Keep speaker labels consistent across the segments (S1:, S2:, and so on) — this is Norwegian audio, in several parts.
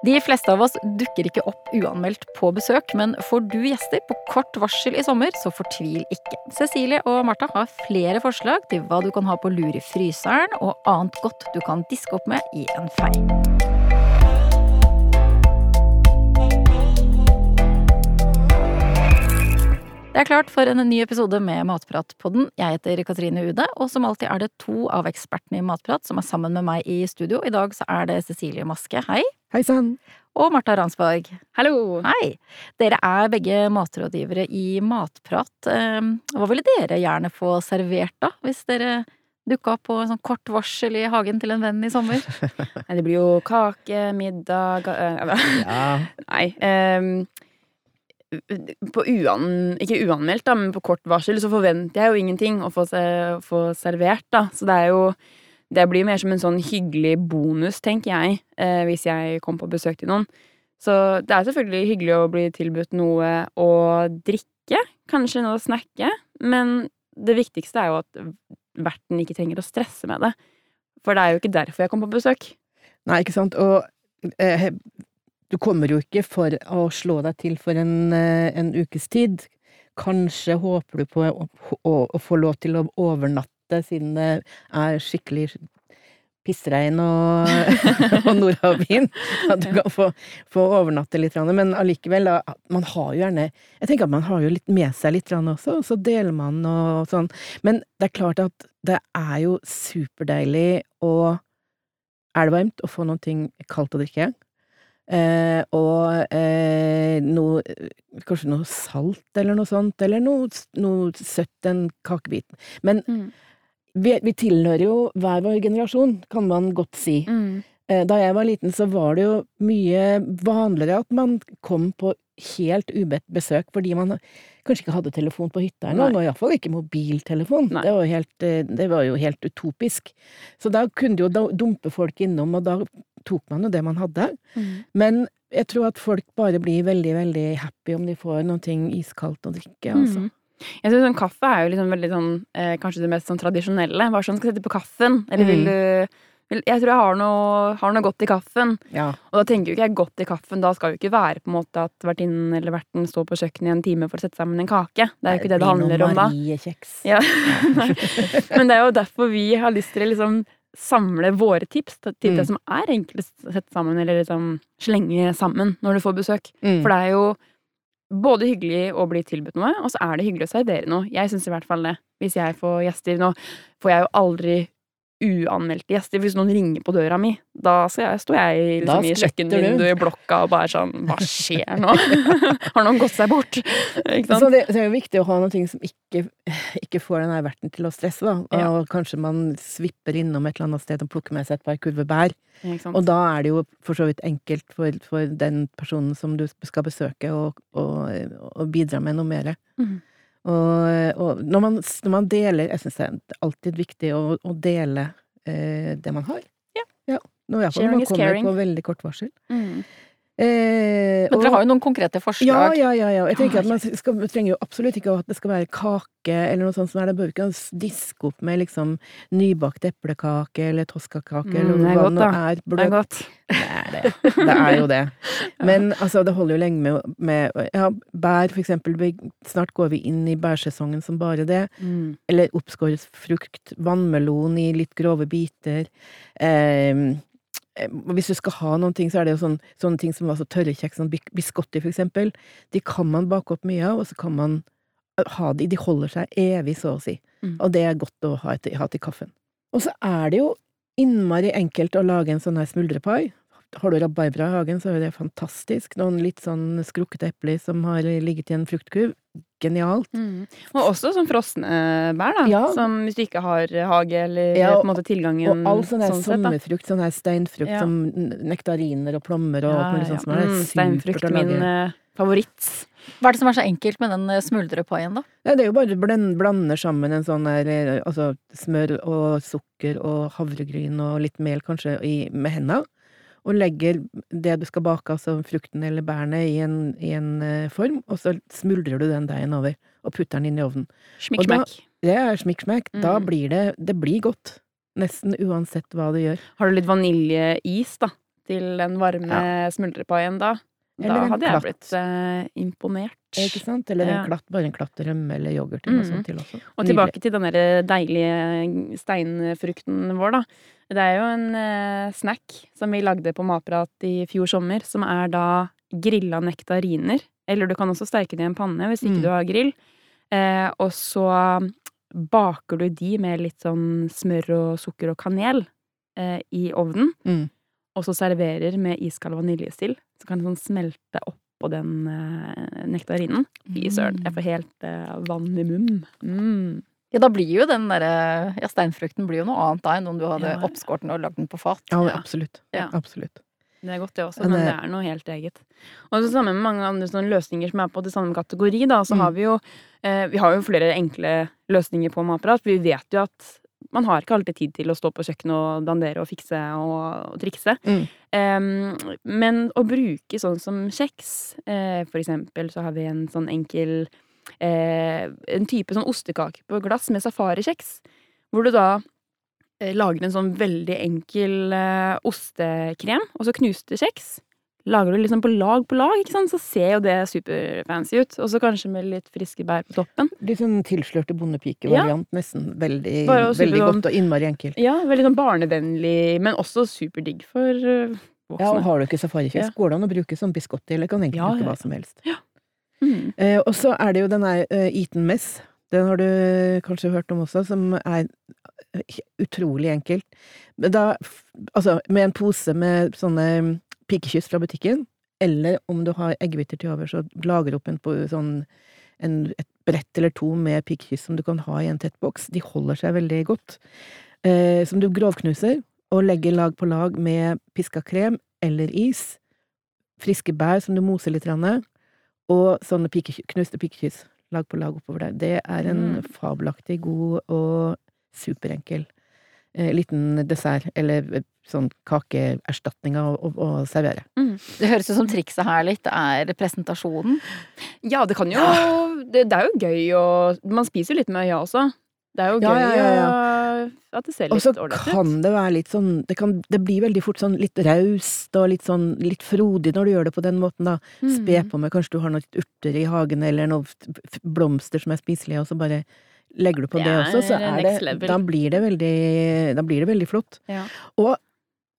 S1: De fleste av oss dukker ikke opp uanmeldt på besøk, men får du gjester på kort varsel i sommer, så fortvil ikke. Cecilie og Martha har flere forslag til hva du kan ha på lur i fryseren, og annet godt du kan diske opp med i en fei. Det er klart for en ny episode med Matpratpodden. Jeg heter Katrine Ude, og som alltid er det to av ekspertene i Matprat som er sammen med meg i studio. I dag så er det Cecilie Maske, hei.
S2: Hei sann.
S1: Og Martha Ransborg.
S3: Hallo!
S1: Hei! Dere er begge matrådgivere i Matprat. Ehm, Hva ville dere gjerne få servert, da? Hvis dere dukka opp på en sånn kort varsel i hagen til en venn i sommer?
S3: Det blir jo kake, middag øh,
S2: Ja.
S3: Nei. Um, på uan, ikke uanmeldt, da, men på kort varsel så forventer jeg jo ingenting å få, se, få servert, da. Så det er jo Det blir mer som en sånn hyggelig bonus, tenker jeg, eh, hvis jeg kommer på besøk til noen. Så det er selvfølgelig hyggelig å bli tilbudt noe å drikke, kanskje noe å snakke, men det viktigste er jo at verten ikke trenger å stresse med det. For det er jo ikke derfor jeg kommer på besøk.
S2: Nei, ikke sant. Og eh, du kommer jo ikke for å slå deg til for en, eh, en ukes tid. Kanskje håper du på å, å, å få lov til å overnatte, siden det er skikkelig pissregn og, og nordhavvind. At du kan få, få overnatte litt. Men allikevel, man har jo gjerne Jeg tenker at man har jo litt med seg litt også, og så deler man og sånn. Men det er klart at det er jo superdeilig å Er det varmt, å få noe kaldt å drikke. Eh, og eh, noe Kanskje noe salt, eller noe sånt. Eller noe, noe søtt, en kakebit. Men
S3: Mm.
S2: Vi, vi tilhører jo hver vår generasjon, kan man godt si.
S3: Mm.
S2: Eh, Da jeg var liten, så var det jo mye vanligere at man kom på helt ubedt besøk, fordi man kanskje ikke hadde telefon på hytta
S3: Nei.
S2: og iallfall ikke mobiltelefon. Det var, helt, eh, det var jo helt utopisk. Så da kunne du jo dumpe folk innom, og da tok man jo det man hadde.
S3: Mm.
S2: Men jeg tror at folk bare blir veldig, veldig happy om de får noe iskaldt å drikke, altså.
S3: Mm. Jeg synes sånn Kaffe er jo liksom veldig sånn eh, Kanskje det mest sånn tradisjonelle. Hva sånn skal sette på kaffen? Eller vil
S2: Mm.
S3: du vil, Jeg tror jeg har noe, har noe godt i kaffen.
S2: Ja.
S3: Og da tenker jo ikke jeg godt i kaffen. Da skal jo ikke være på en måte at vertinnen eller verten står på kjøkkenet i en time for å sette sammen en kake. Det er jo ikke det det handler om da. Ja. Men det er jo derfor vi har lyst til å liksom samle våre tips til
S2: Mm.
S3: det som er enklest å sette sammen, eller liksom slenge sammen når du får besøk.
S2: Mm.
S3: For det er jo både hyggelig å bli tilbudt noe, og så er det hyggelig å servere noe. Jeg syns i hvert fall det. Hvis jeg får gjester Nå får jeg jo aldri uanmeldte gjester. Hvis noen ringer på døra mi, da jeg, står jeg liksom, i kjøkkenvinduet i blokka og bare sånn Hva skjer nå? Har noen gått seg bort?
S2: Så det, så er jo viktig å ha noe som ikke, ikke får den her verten til å stresse, da. Og
S3: Ja.
S2: kanskje man svipper innom et eller annet sted og plukker med seg et par kurve bær. Og da er det jo for så vidt enkelt for, for den personen som du skal besøke, å, bidra med noe mer.
S3: Mhm.
S2: Og, og når, man, når man deler Jeg syns det er alltid viktig å, å dele eh, det man har.
S3: Ja.
S2: ja. Nå, i
S3: Sharing
S2: når man kommer på veldig kort varsel.
S3: Mm.
S2: Eh,
S1: Men dere har jo noen konkrete forslag.
S2: ja, ja, ja. Jeg tenker
S3: Ja,
S2: at man skal, man trenger jo absolutt ikke at det skal være kake eller noe sånt som er det. Bør ikke diske opp med liksom nybakt eplekake eller toskakake
S3: Mm,
S2: eller
S3: er
S2: hva det er.
S3: Det er godt.
S2: Det er det. Det er jo det. Men altså, det holder jo lenge med, med ja, bær, for eksempel. Snart går vi inn i bærsesongen som bare det.
S3: Mm.
S2: Eller oppskåret frukt, vannmelon i litt grove biter. Eh, hvis du skal ha noen ting, så er det jo sånn, sånne ting som altså tørre kjeks, sånn bis- biscotti for eksempel. De kan man bake opp mye av, og så kan man ha de. De holder seg evig, så å si.
S3: Mm.
S2: Og det er godt å ha til, ha til kaffen. Og så er det jo innmari enkelt å lage en sånn her smuldrepai. Har du rabarbra i hagen, så er det fantastisk. Noen litt sånn skrukkete epler som har ligget i en fruktkurv. Genialt.
S3: Mm. Og også sånn frosne bær, da.
S2: Ja.
S3: Som hvis du ikke har hage eller
S2: Ja,
S3: på en måte tilgangen
S2: Og all sånn her
S3: sånn sett,
S2: sommerfrukt, sånn her steinfrukt
S3: Ja.
S2: som nektariner og plommer og alt mulig sånt som er
S3: Mm,
S2: supert
S3: Steinfrukt,
S2: å lage.
S3: min eh, favoritt.
S1: Hva er det som er så enkelt med den eh, smuldrepaien, da?
S2: Ja, det er jo bare å blend, blande sammen en sånn der eh, altså smør og sukker og havregryn og litt mel kanskje i, med henda. Og legger det du skal bake, altså frukten eller bærene, i en, i en eh, form, og så smuldrer du den deigen over og putter den inn i ovnen.
S3: Smikk,
S2: Og da-
S3: smakk.
S2: Det er smikksmekk.
S3: Mm.
S2: Da blir det Det blir godt. Nesten uansett hva du gjør.
S3: Har du litt vaniljeis, da? til den varme smuldrepaien da.
S2: Eller
S3: Da hadde jeg blitt eh, imponert.
S2: Ikke sant? Eller en klatt, bare en klatt rømme eller yoghurt eller noe
S3: Mm.
S2: sånt til også.
S3: Og
S2: Nydelig.
S3: tilbake til den der deilige steinfrukten vår, da. Det er jo en eh, snack som vi lagde på Matprat i fjor sommer, som er da grilla nektariner. Eller du kan også steike det i en panne hvis ikke
S2: Mm.
S3: du har grill. Eh, og så baker du de med litt sånn smør og sukker og kanel eh, i ovnen.
S2: Mm.
S3: Og så serverer med iskald vaniljesild. Så kan det sånn smelte oppå den eh, nektarinen. Fy søren, jeg får helt eh, vann i munnen. Mm.
S1: Ja, da blir jo den derre Ja, steinfrukten blir jo noe annet da enn om du hadde
S3: Ja.
S1: oppskåret den og lagd den på fat.
S2: Ja,
S3: Ja.
S2: absolutt.
S3: Ja.
S2: absolutt.
S3: Det er godt, det også,
S2: Men
S3: men det
S2: det-
S3: er noe helt eget. Og det samme med mange andre sånne løsninger som er på det samme kategori, da, så
S2: Mm.
S3: har vi jo eh, Vi har jo flere enkle løsninger på matprat. Vi vet jo at man har ikke alltid tid til å stå på kjøkkenet og dandere og fikse og, og trikse.
S2: Mm.
S3: Um, men å bruke sånn som kjeks, uh, for eksempel, så har vi en sånn enkel uh, En type sånn ostekake på glass med safarikjeks. Hvor du da uh, lager en sånn veldig enkel ostekrem, og så knuste kjeks. Lager du liksom på lag på lag, ikke sant? så ser jo det superfancy ut. Og så kanskje med litt friske bær på toppen.
S2: Litt sånn tilslørte bondepikevariant, nesten. Veldig, veldig godt og innmari enkelt.
S3: Ja, veldig sånn barnevennlig, men også superdigg for voksne.
S2: Ja, og har du ikke safarikjeks,
S3: Ja.
S2: går det an å bruke som biscotti, eller kan egentlig
S3: Ja,
S2: bruke
S3: ja,
S2: hva som helst.
S3: Mm.
S2: Eh, og så er det jo denne uh, Eaten Mess. Den har du kanskje hørt om også, som er eh, utrolig enkelt. Da, altså, med en pose med sånne pikekyss fra butikken, eller om du har eggehviter til over, så lager du opp en, på, sånn, en, et brett eller to med pikekyss som du kan ha i en tett boks. De holder seg veldig godt. Eh, som du grovknuser, og legger lag på lag med piska krem eller is. Friske bær som du moser litt, grann, og sånne pike, knuste pikekyss lag på lag oppover der. Det er en
S3: Mm.
S2: fabelaktig god og superenkel liten dessert, eller eh, sånn kakeerstatning å, å, å servere.
S1: Det høres ut som trikset her litt er presentasjonen.
S3: Ja, det kan jo det, det er jo gøy å Man spiser jo litt med øya også. Det er jo
S2: Ja,
S3: gøy
S2: ja, ja,
S3: å- at det ser
S2: Og
S3: litt
S2: så
S3: ålreit ut.
S2: kan det være litt sånn det, kan, det blir veldig fort sånn litt raust og litt sånn litt frodig når du gjør det på den måten, da. Spe
S3: Mm.
S2: på med kanskje du har noen urter i hagen eller noen blomster som er spiselige, og så bare legger du på det,
S3: Det
S2: også, så det. Da blir det veldig Da blir det veldig flott.
S3: Ja.
S2: Og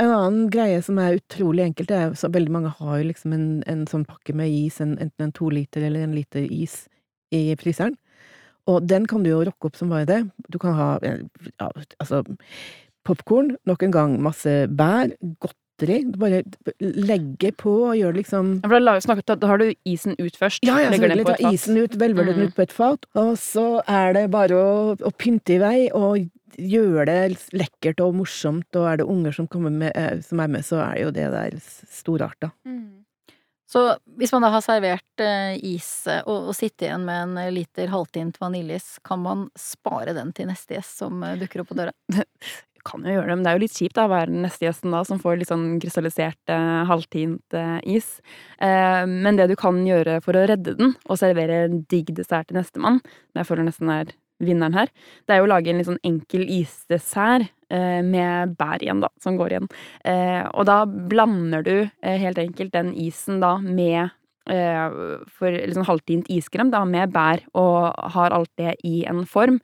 S2: en annen greie som er utrolig enkelt, er at veldig mange har jo liksom en, en sånn pakke med is, en, enten en to liter eller en liter is i fryseren. Og den kan du jo rocke opp som bare det. Du kan ha ja, altså popkorn, nok en gang masse bær, godteri. Du bare legger på og gjør det liksom
S3: Ja, for da, snakket, da har du isen ut først.
S2: ja, ja, selvfølgelig. Ta isen ut, velver den
S3: Mm.
S2: ut på et fat, og så er det bare å, å pynte i vei og gjøre det lekkert og morsomt, og er det unger som, med, eh, som er med, så er jo det der storarta. Mm.
S1: Så hvis man da har servert eh, is eh, og, og sitter igjen med en liter halvtint vaniljeis, kan man spare den til neste gjest som dukker opp på døra?
S3: Kan jo gjøre det, men det er jo litt kjipt da, å være den neste gjesten da, som får litt sånn krystallisert eh, halvtint eh, is. Eh, men det du kan gjøre for å redde den, og servere digg dessert til nestemann, som jeg føler nesten er vinneren her, det er jo å lage en litt sånn enkel isdessert eh, med bær igjen, da, som går igjen. Eh, og da blander du eh, helt enkelt den isen da med for sånn halvtint iskrem da, med bær, og har alt det i en form.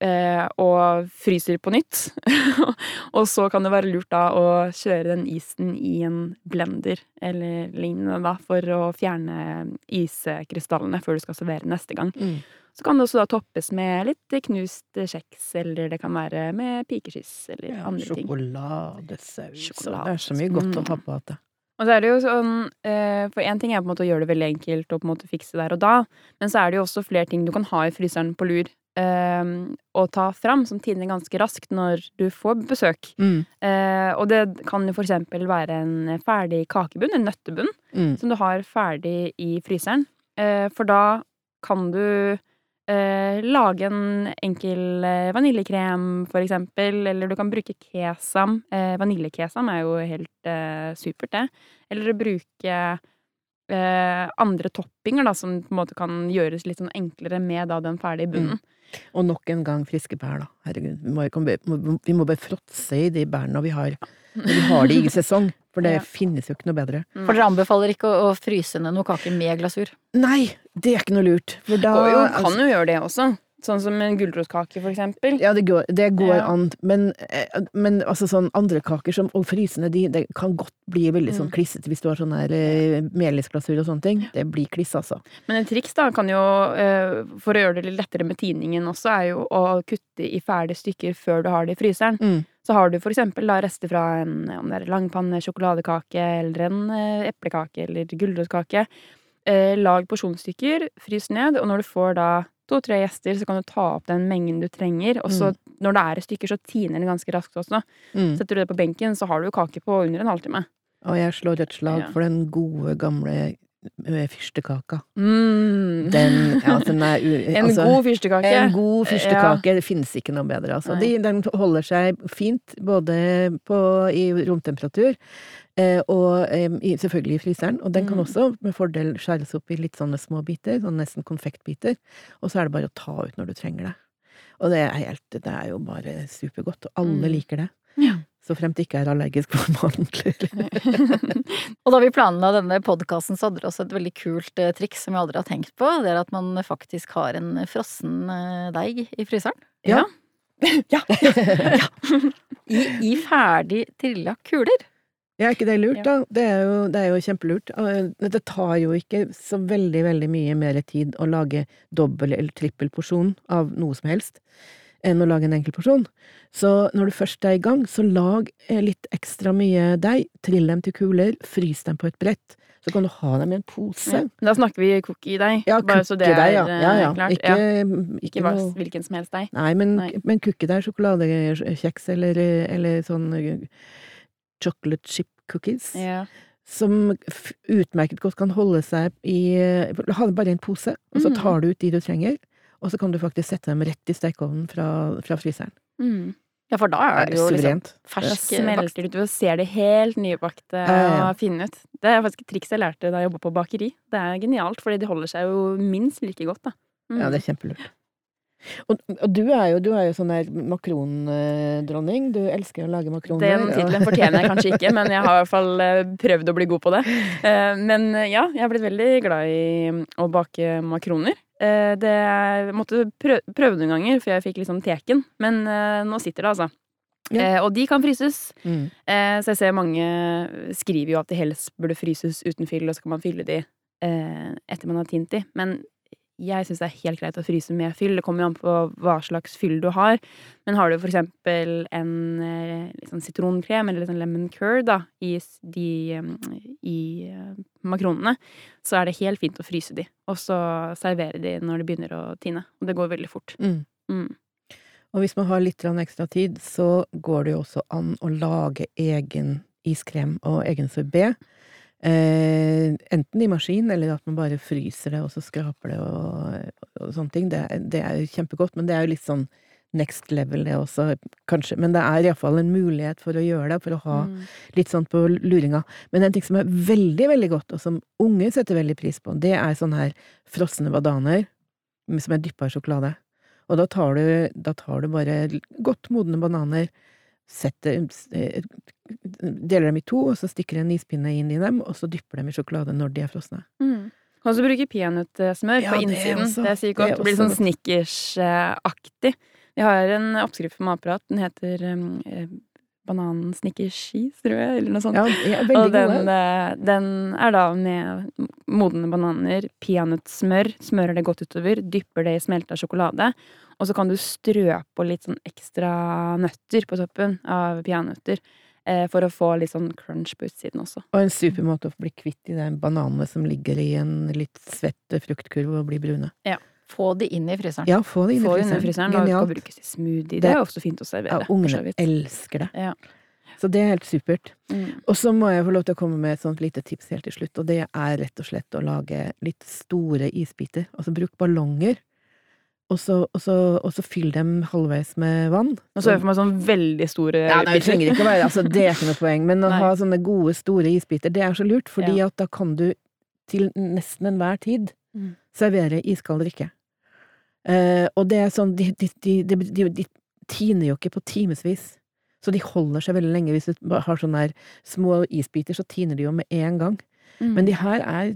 S3: Eh, og fryser på nytt. og så kan det være lurt da å kjøre den isen i en blender eller lignende da, for å fjerne iskrystallene før du skal servere neste gang. Så kan det også da toppes med litt knust kjeks, eller det kan være med pikeskiss eller
S2: Ja,
S3: andre ting.
S2: sjokoladesaus.
S3: Sjokolade.
S2: Det er så mye godt å
S3: Mm.
S2: ha på at det.
S3: Og så er det jo sånn eh, For én ting er på en måte å gjøre det veldig enkelt og på en måte fikse der og da, men så er det jo også flere ting du kan ha i fryseren på lur eh, og ta fram, som tiner ganske raskt når du får besøk.
S2: Mm.
S3: Eh, og det kan jo for eksempel være en ferdig kakebunn, en nøttebunn,
S2: Mm.
S3: som du har ferdig i fryseren. Eh, for da kan du eh, lage en enkel eh, vaniljekrem, for eksempel, eller du kan bruke kesam. Eh, Vaniljekesam er jo helt eh, supert, det. Eller bruke eh, andre toppinger da, som på en måte kan gjøres litt sånn enklere med da den ferdige bunnen.
S2: Og nok en gang friske bær, da. Herregud, vi må, vi må bare fråtse i de bærene vi har, når vi har de i sesong. For det
S3: Ja.
S2: finnes jo ikke noe bedre.
S1: For dere anbefaler ikke å, å fryse ned noen kaker med glasur?
S2: Nei, det er ikke noe lurt. For da
S3: jo,
S2: altså-
S3: kan jo gjøre det også. Sånn som en gulrotkake, for eksempel.
S2: Ja, det går, det går
S3: Ja.
S2: an, men, eh, men altså sånn andre kaker som, og frysende, de, det kan godt bli veldig sånn
S3: Mm.
S2: klissete hvis du har sånn her eh, melisglasur og sånne ting. Det blir kliss, altså.
S3: Men en triks da kan jo, eh, for å gjøre det litt lettere med tiningen også, er jo å kutte i ferdige stykker før du har det i fryseren.
S2: Mm.
S3: Så har du for eksempel da rester fra en om det er langpanne sjokoladekake eller en eplekake eller gulrotkake. Lag porsjonsstykker, frys ned, og når du får da to-tre gjester, så kan du ta opp den mengden du trenger. Og så når det er i stykker, så tiner den ganske raskt også.
S2: Mm.
S3: Setter du det på benken, så har du kake på under en halvtime.
S2: Og jeg slår et slag
S3: Ja.
S2: for den gode, gamle eh, fyrstekaka.
S3: Mm.
S2: Den, ja, den er u,
S3: en
S2: altså,
S3: god fyrstekake.
S2: En god fyrstekake. Det finnes ikke noe bedre, altså. De, den holder seg fint både på, i romtemperatur og eh, selvfølgelig i fryseren. Og den kan
S3: Mm.
S2: også med fordel skjæres opp i litt sånne små biter, sånn nesten konfektbiter. Og så er det bare å ta ut når du trenger det. Og det er, helt, det er jo bare supergodt, og alle
S3: Mm.
S2: liker det.
S3: Ja.
S2: Så fremt ikke er allergisk på mandler.
S1: Og da vi planla denne podkasten, så hadde dere også et veldig kult eh, triks som vi aldri har tenkt på. Det er at man faktisk har en frossen eh, deig i fryseren.
S3: Ja. ja.
S1: I, i ferdig trilla kuler.
S2: Ja, er ikke det lurt,
S3: Ja.
S2: da? Det er, jo, det er jo kjempelurt. Eh, Det tar jo ikke så veldig, veldig mye mer tid å lage dobbel eller trippel porsjon av noe som helst, enn å lage en enkel porsjon. Så når du først er i gang, så lag eh, litt ekstra mye deig, trill dem til kuler, frys dem på et brett. Så kan du ha dem i en pose.
S3: Da snakker vi cookie-deig.
S2: Ja,
S3: bare så det
S2: cookie-deig, ja.
S3: er
S2: ja,
S3: eh,
S2: ja.
S3: klart.
S2: Ikke,
S3: ja.
S2: ikke,
S3: Ikke
S2: noe
S3: hvilken som helst deig.
S2: Nei, men,
S3: Nei.
S2: men cookie-deig, sjokoladekjeks eller, eller sånn chocolate chip cookies.
S3: Ja.
S2: som utmerket godt kan holde seg i Ha det bare i en pose, og så
S3: Mm.
S2: tar du ut de du trenger, og så kan du faktisk sette dem rett i stekeovnen fra, fra fryseren.
S3: Mm.
S1: Ja, for da er det jo liksom fersk
S3: smelter ut, Du ser det helt nybakte
S2: og ja, ja.
S3: fine ut. Det er faktisk et triks jeg lærte da jeg jobba på bakeri. Det er genialt, fordi de holder seg jo minst like godt, da. Mm.
S2: Ja, det er kjempelurt. Og, og du er jo, du er jo sånn der makrondronning. Du elsker å lage makroner.
S3: Den tittelen fortjener jeg kanskje ikke, men jeg har i hvert fall eh, prøvd å bli god på det. Eh, Men eh, ja, jeg har blitt veldig glad i mm, å bake makroner. Det jeg måtte prø- prøve noen ganger, for jeg fikk liksom teken. Men nå sitter det, altså.
S2: Ja.
S3: Eh, Og de kan fryses.
S2: Mm.
S3: Eh, Så jeg ser mange skriver jo at de helst burde fryses uten fyll, og så kan man fylle de eh, etter man har tint de. Men jeg syns det er helt greit å fryse med fyll. Det kommer jo an på hva slags fyll du har. Men har du for eksempel en eh, litt sånn sitronkrem eller litt sånn lemon curd da, i, de, eh, i eh, makronene, så er det helt fint å fryse de. Og så servere de når det begynner å tine. Og det går veldig fort.
S2: Mm.
S3: Mm.
S2: Og hvis man har litt ekstra tid, så går det jo også an å lage egen iskrem og egen sorbé. Eh, enten i maskin, eller at man bare fryser det, og så skraper det og, og sånne ting. Det, det er jo kjempegodt, men det er jo litt sånn next level, det også, kanskje. Men det er iallfall en mulighet for å gjøre det, for å ha
S3: Mm.
S2: litt sånn på luringa. Men en ting som er veldig, veldig godt, og som unge setter veldig pris på, det er sånne her frosne bananer som er dyppa i sjokolade. Og da tar du, da tar du bare godt modne bananer, setter eh, Deler dem i to, og så stikker en ispinne inn i dem, og så dypper dem i sjokolade når de er frosne.
S3: Mm. Kan også bruke peanøttsmør
S2: Ja,
S3: på innsiden.
S2: også.
S3: Det er sykt godt. Det blir sånn snickers-aktig. Vi har en oppskrift på Matprat. Den heter um, eh, banansnickerskis, tror jeg, eller noe sånt.
S2: Ja,
S3: Og den, eh, den er da med modne bananer, peanøttsmør, smører det godt utover, dypper det i smelta sjokolade, og så kan du strø på litt sånn ekstra nøtter på toppen av peanøtter. Eh, For å få litt sånn crunch på utsiden også.
S2: Og en super måte å bli kvitt de der bananene som ligger i en litt svett fruktkurv og blir brune.
S1: Få de inn i fryseren.
S2: Ja, få det inn i fryseren.
S3: fryseren, og det kan brukes i smoothie. Det
S2: Det-
S3: er også fint å servere.
S2: Ja, ungene elsker det.
S3: Ja.
S2: Så det er helt supert.
S3: Mm.
S2: Og så må jeg få lov til å komme med et sånt lite tips helt til slutt, og det er rett og slett å lage litt store isbiter. Altså bruk ballonger, og så, og så, og så fyll dem halvveis med vann.
S3: Og så jeg for meg sånn veldig store
S2: Ja, nei, det trenger ikke å være altså, Det er ikke noe poeng, men å
S3: Nei.
S2: ha sånne gode, store isbiter, det er så lurt, fordi
S3: Ja.
S2: at da kan du til nesten enhver tid
S3: Mm.
S2: servere iskald drikke. Eh, og det er sånn, de, de, de, de tiner jo ikke på timevis. Så de holder seg veldig lenge. Hvis du har sånne små isbiter, så tiner de jo med en gang.
S3: Mm.
S2: Men de her er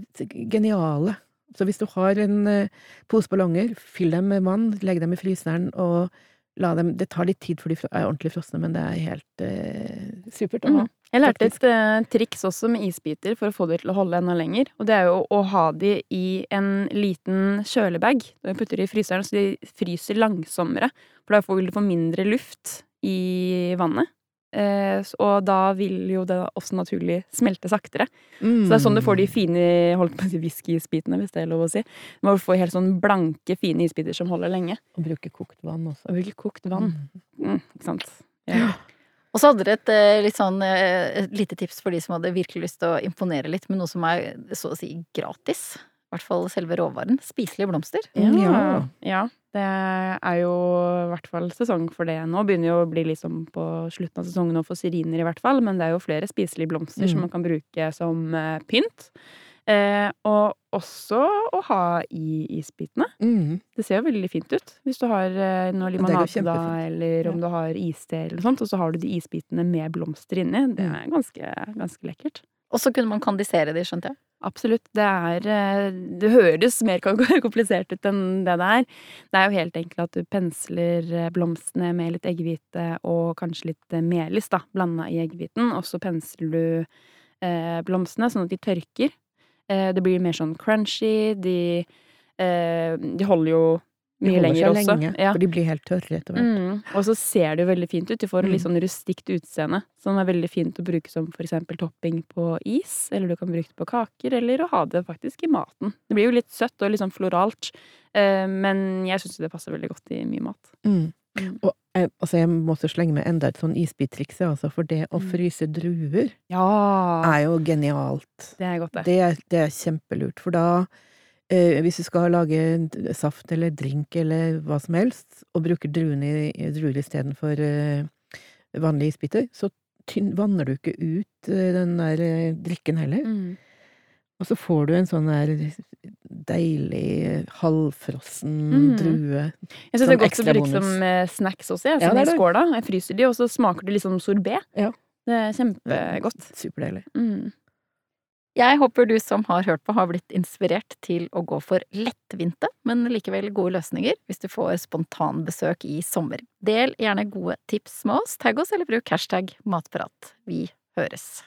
S2: geniale. Så hvis du har en eh, pose ballonger, fyll dem med vann, legg dem i fryseren og la dem Det tar litt tid før de er ordentlig frosne, men det er helt eh, supert å ha.
S3: Mm. Jeg lærte et eh, triks også med isbiter for å få dem til å holde enda lenger. Og det er jo å ha de i en liten kjølebag. Du putter de i fryseren så de fryser langsommere. For da vil du få mindre luft i vannet. Eh, og da vil jo det også naturlig smelte saktere. Så det er sånn du får de fine holdt på å si whisky-isbitene, hvis det er lov å si. Du må få helt sånn blanke, fine isbiter som holder lenge.
S2: Og bruke kokt vann også.
S3: Og bruke kokt vann.
S2: Mm.
S3: Mm, ikke sant. Ja.
S1: Og så hadde dere et eh, litt sånn eh, et lite tips for de som hadde virkelig lyst til å imponere litt med noe som er så å si gratis. I hvert fall selve råvaren. Spiselige blomster.
S2: Ja.
S3: ja. Det er jo i hvert fall sesong for det nå. Begynner jo å bli liksom på slutten av sesongen nå for syriner, i hvert fall. Men det er jo flere spiselige blomster
S2: Mm.
S3: som man kan bruke som eh, pynt. Eh, og også å ha i isbitene.
S2: Mm.
S3: Det ser jo veldig fint ut. Hvis du har eh, noe limonade da, eller om
S2: Ja.
S3: du har iste eller noe sånt, og så har du de isbitene med blomster inni. Det
S2: Mm.
S3: er ganske, ganske lekkert.
S1: Og så kunne man kandisere de, skjønte jeg.
S3: Absolutt. Det er eh, Det høres mer komplisert ut enn det det er. Det er jo helt enkelt at du pensler eh, blomstene med litt eggehvite og kanskje litt eh, melis, da, blanda i eggehviten. Og så pensler du eh, blomstene sånn at de tørker. Eh, det blir mer sånn crunchy. De, eh, de holder jo mye lenger også.
S2: lenge,
S3: Ja.
S2: for de blir helt tørre etter hvert.
S3: Mm. Og så ser det jo veldig fint ut. De får et litt
S2: Mm.
S3: sånn rustikt utseende. Som er veldig fint å bruke som for eksempel topping på is. Eller du kan bruke det på kaker, eller å ha det faktisk i maten. Det blir jo litt søtt og litt sånn floralt. eh, Men jeg syns det passer veldig godt i mye mat.
S2: Mm.
S3: Mm.
S2: Og jeg, altså jeg må også slenge med enda et sånn isbittriks, altså, for det å
S3: Mm.
S2: fryse druer
S3: Ja!
S2: er jo genialt.
S3: Det er godt, det.
S2: Det det er kjempelurt, for da eh, Hvis du skal lage saft eller drink eller hva som helst, og bruker druene i, druer istedenfor eh, vanlige isbiter, så tynn, vanner du ikke ut eh, den der eh, drikken heller.
S3: Mm.
S2: Og så får du en sånn der deilig halvfrossen
S3: Mm.
S2: drue.
S3: Jeg syns det er godt å bruke som eh, snacks også, jeg. Som
S2: ja,
S3: i skåla. Jeg fryser de, og så smaker det litt som sorbé.
S2: Ja.
S3: Det er kjempegodt.
S2: Superdeilig.
S3: Mm.
S1: Jeg håper du som har hørt på har blitt inspirert til å gå for lettvinte, men likevel gode løsninger hvis du får spontanbesøk i sommer. Del gjerne gode tips med oss, tagg oss eller bruk hashtag matprat. Vi høres.